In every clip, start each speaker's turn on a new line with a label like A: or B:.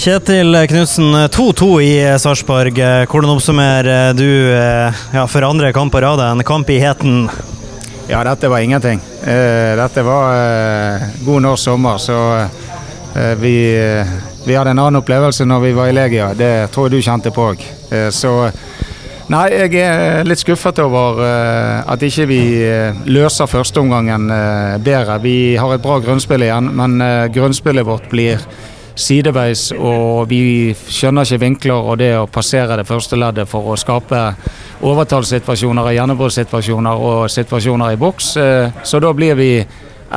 A: Kjetil Knutsen, 2-2 i Sarpsborg. Hvordan oppsummerer du ja, for andre kamp på rad en kamp i heten?
B: Ja, dette var ingenting. Dette var god norsk sommer, så vi, vi hadde en annen opplevelse når vi var i Legia. Det tror jeg du kjente på òg. Så Nei, jeg er litt skuffet over at ikke vi løser førsteomgangen bedre. Vi har et bra grunnspill igjen, men grunnspillet vårt blir sideveis, og vi skjønner ikke vinkler og det å passere det første leddet for å skape overtallssituasjoner, gjennombruddssituasjoner og situasjoner i boks. Så da blir vi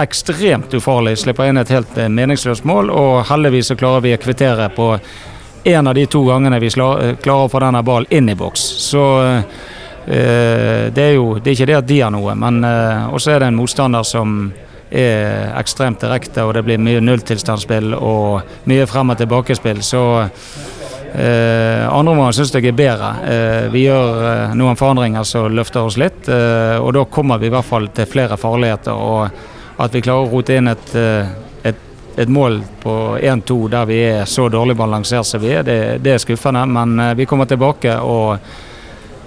B: ekstremt ufarlige, slipper inn et helt meningsløst mål, og heldigvis så klarer vi å kvittere på en av de to gangene vi klarer å få denne ballen inn i boks. Så det er jo det er ikke det at de har noe, men også er det en motstander som er ekstremt direkte, og det blir mye nulltilstandsspill og mye frem og tilbakespill. Så eh, andre omgang syns jeg er bedre. Eh, vi gjør eh, noen forandringer som løfter oss litt, og da kommer vi i hvert fall til flere farligheter. Og at vi klarer å rote inn et, et, et mål på 1-2 der vi er så dårlig balansert som vi er, det, det er skuffende. Men vi kommer tilbake, og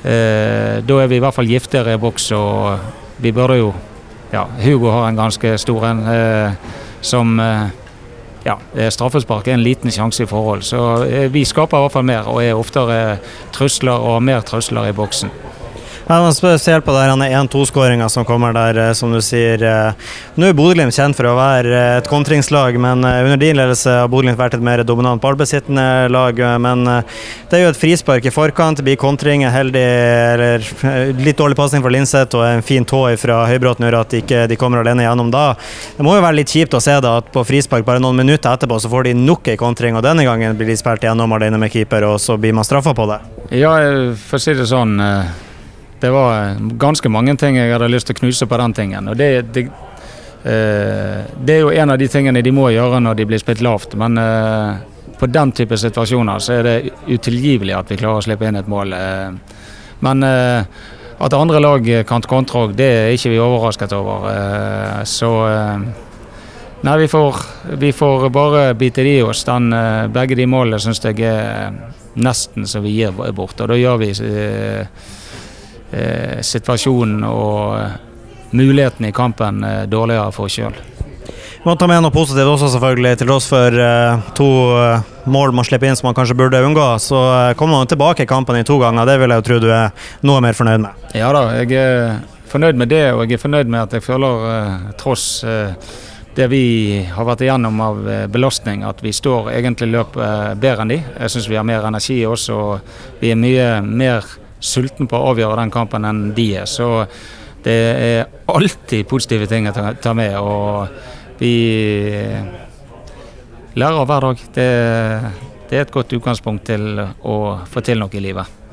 B: da er vi i hvert fall giftigere i boks. og vi burde jo ja, Hugo har en ganske stor en eh, som eh, ja, straffespark er en liten sjanse i forhold. Så eh, vi skaper i hvert fall mer og er oftere trusler og mer trusler i boksen.
A: Ja, men Spesielt på der 1-2-skåringa som kommer der, eh, som du sier. Eh, nå er Bodø-Glimt kjent for å være eh, et kontringslag, men under din ledelse har Bodø-Glimt vært et mer dominant ballbesittende lag. Men det er jo et frispark i forkant, blir kontring, heldig eller litt dårlig pasning fra Linseth og en fin tå fra Høybråten gjør at de ikke de kommer alene gjennom da. Det må jo være litt kjipt å se da at på frispark bare noen minutter etterpå så får de nok en kontring, og denne gangen blir de spilt gjennom alene med keeper, og så blir man straffa på det.
B: Ja, for å si det sånn det var ganske mange ting jeg hadde lyst til å knuse på den tingen. og det, det, eh, det er jo en av de tingene de må gjøre når de blir spilt lavt. Men eh, på den type situasjoner så er det utilgivelig at vi klarer å slippe inn et mål. Eh, men eh, at andre lag kan kontre òg, det er ikke vi overrasket over. Eh, så eh, Nei, vi får, vi får, bare bite det i oss. Den, begge de målene syns jeg er nesten så vi gir bort. Og da gjør vi eh, situasjonen og mulighetene muligheten i kampen eh, dårligere for oss sjøl.
A: Vi må ta med noe positivt også, selvfølgelig. Til tross for to mål man slipper inn som man kanskje burde unngå, så kommer man tilbake i kampen i to ganger. Det vil jeg jo tro du er noe mer fornøyd med?
B: Ja da, jeg er fornøyd med det, og jeg er fornøyd med at jeg føler, tross det vi har vært igjennom av belastning, at vi står egentlig løp bedre enn de. Jeg syns vi har mer energi også, og vi er mye mer sulten på å avgjøre den kampen enn de er. Så det er alltid positive ting å ta med. Og vi lærer hver dag. Det, det er et godt utgangspunkt til å få til noe i livet.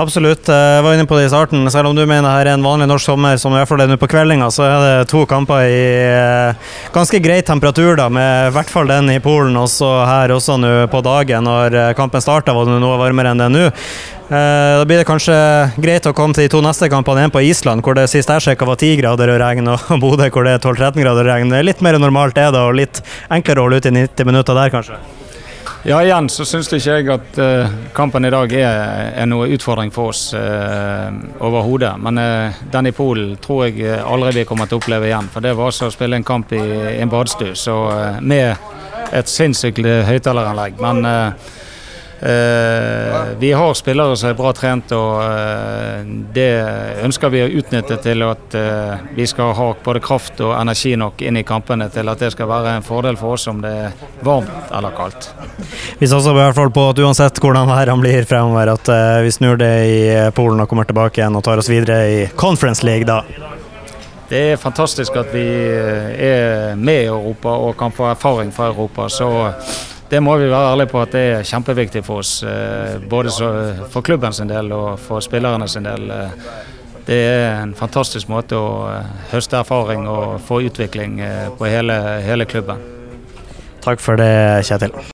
A: Absolutt. Jeg var inne på det i starten. Selv om du mener her er en vanlig norsk sommer, som i hvert fall er nå på kveldinga, så er det to kamper i eh, ganske grei temperatur, da, med i hvert fall den i Polen og så her også nå på dagen. Når eh, kampen starta, var det noe varmere enn det er nå. Eh, da blir det kanskje greit å komme til de to neste kampene. En på Island, hvor det sist jeg sjekka var 10 grader og regn, og Bodø, hvor det er 12-13 grader og regn. Det er litt mer normalt det, da, og litt enklere å holde ut i 90 minutter der, kanskje.
B: Ja, igjen så syns ikke jeg at uh, kampen i dag er, er noe utfordring for oss uh, overhodet. Men uh, den i Polen tror jeg aldri vi kommer til å oppleve igjen. For det var altså å spille en kamp i, i en badstue med et sinnssykt høyttaleranlegg. Men Eh, vi har spillere som er bra trent, og eh, det ønsker vi å utnytte til at eh, vi skal ha både kraft og energi nok inn i kampene til at det skal være en fordel for oss om det er varmt eller kaldt.
A: Vi satser i hvert fall på at uansett hvordan værene blir fremover, at vi snur det i Polen og kommer tilbake igjen og tar oss videre i Conference League da.
B: Det er fantastisk at vi er med i Europa og kan få erfaring fra Europa. så det må vi være ærlige på at det er kjempeviktig for oss. Eh, både for klubben sin del og for spillerne sin del. Eh, det er en fantastisk måte å eh, høste erfaring og få utvikling på hele, hele klubben.
A: Takk for det, Kjetil.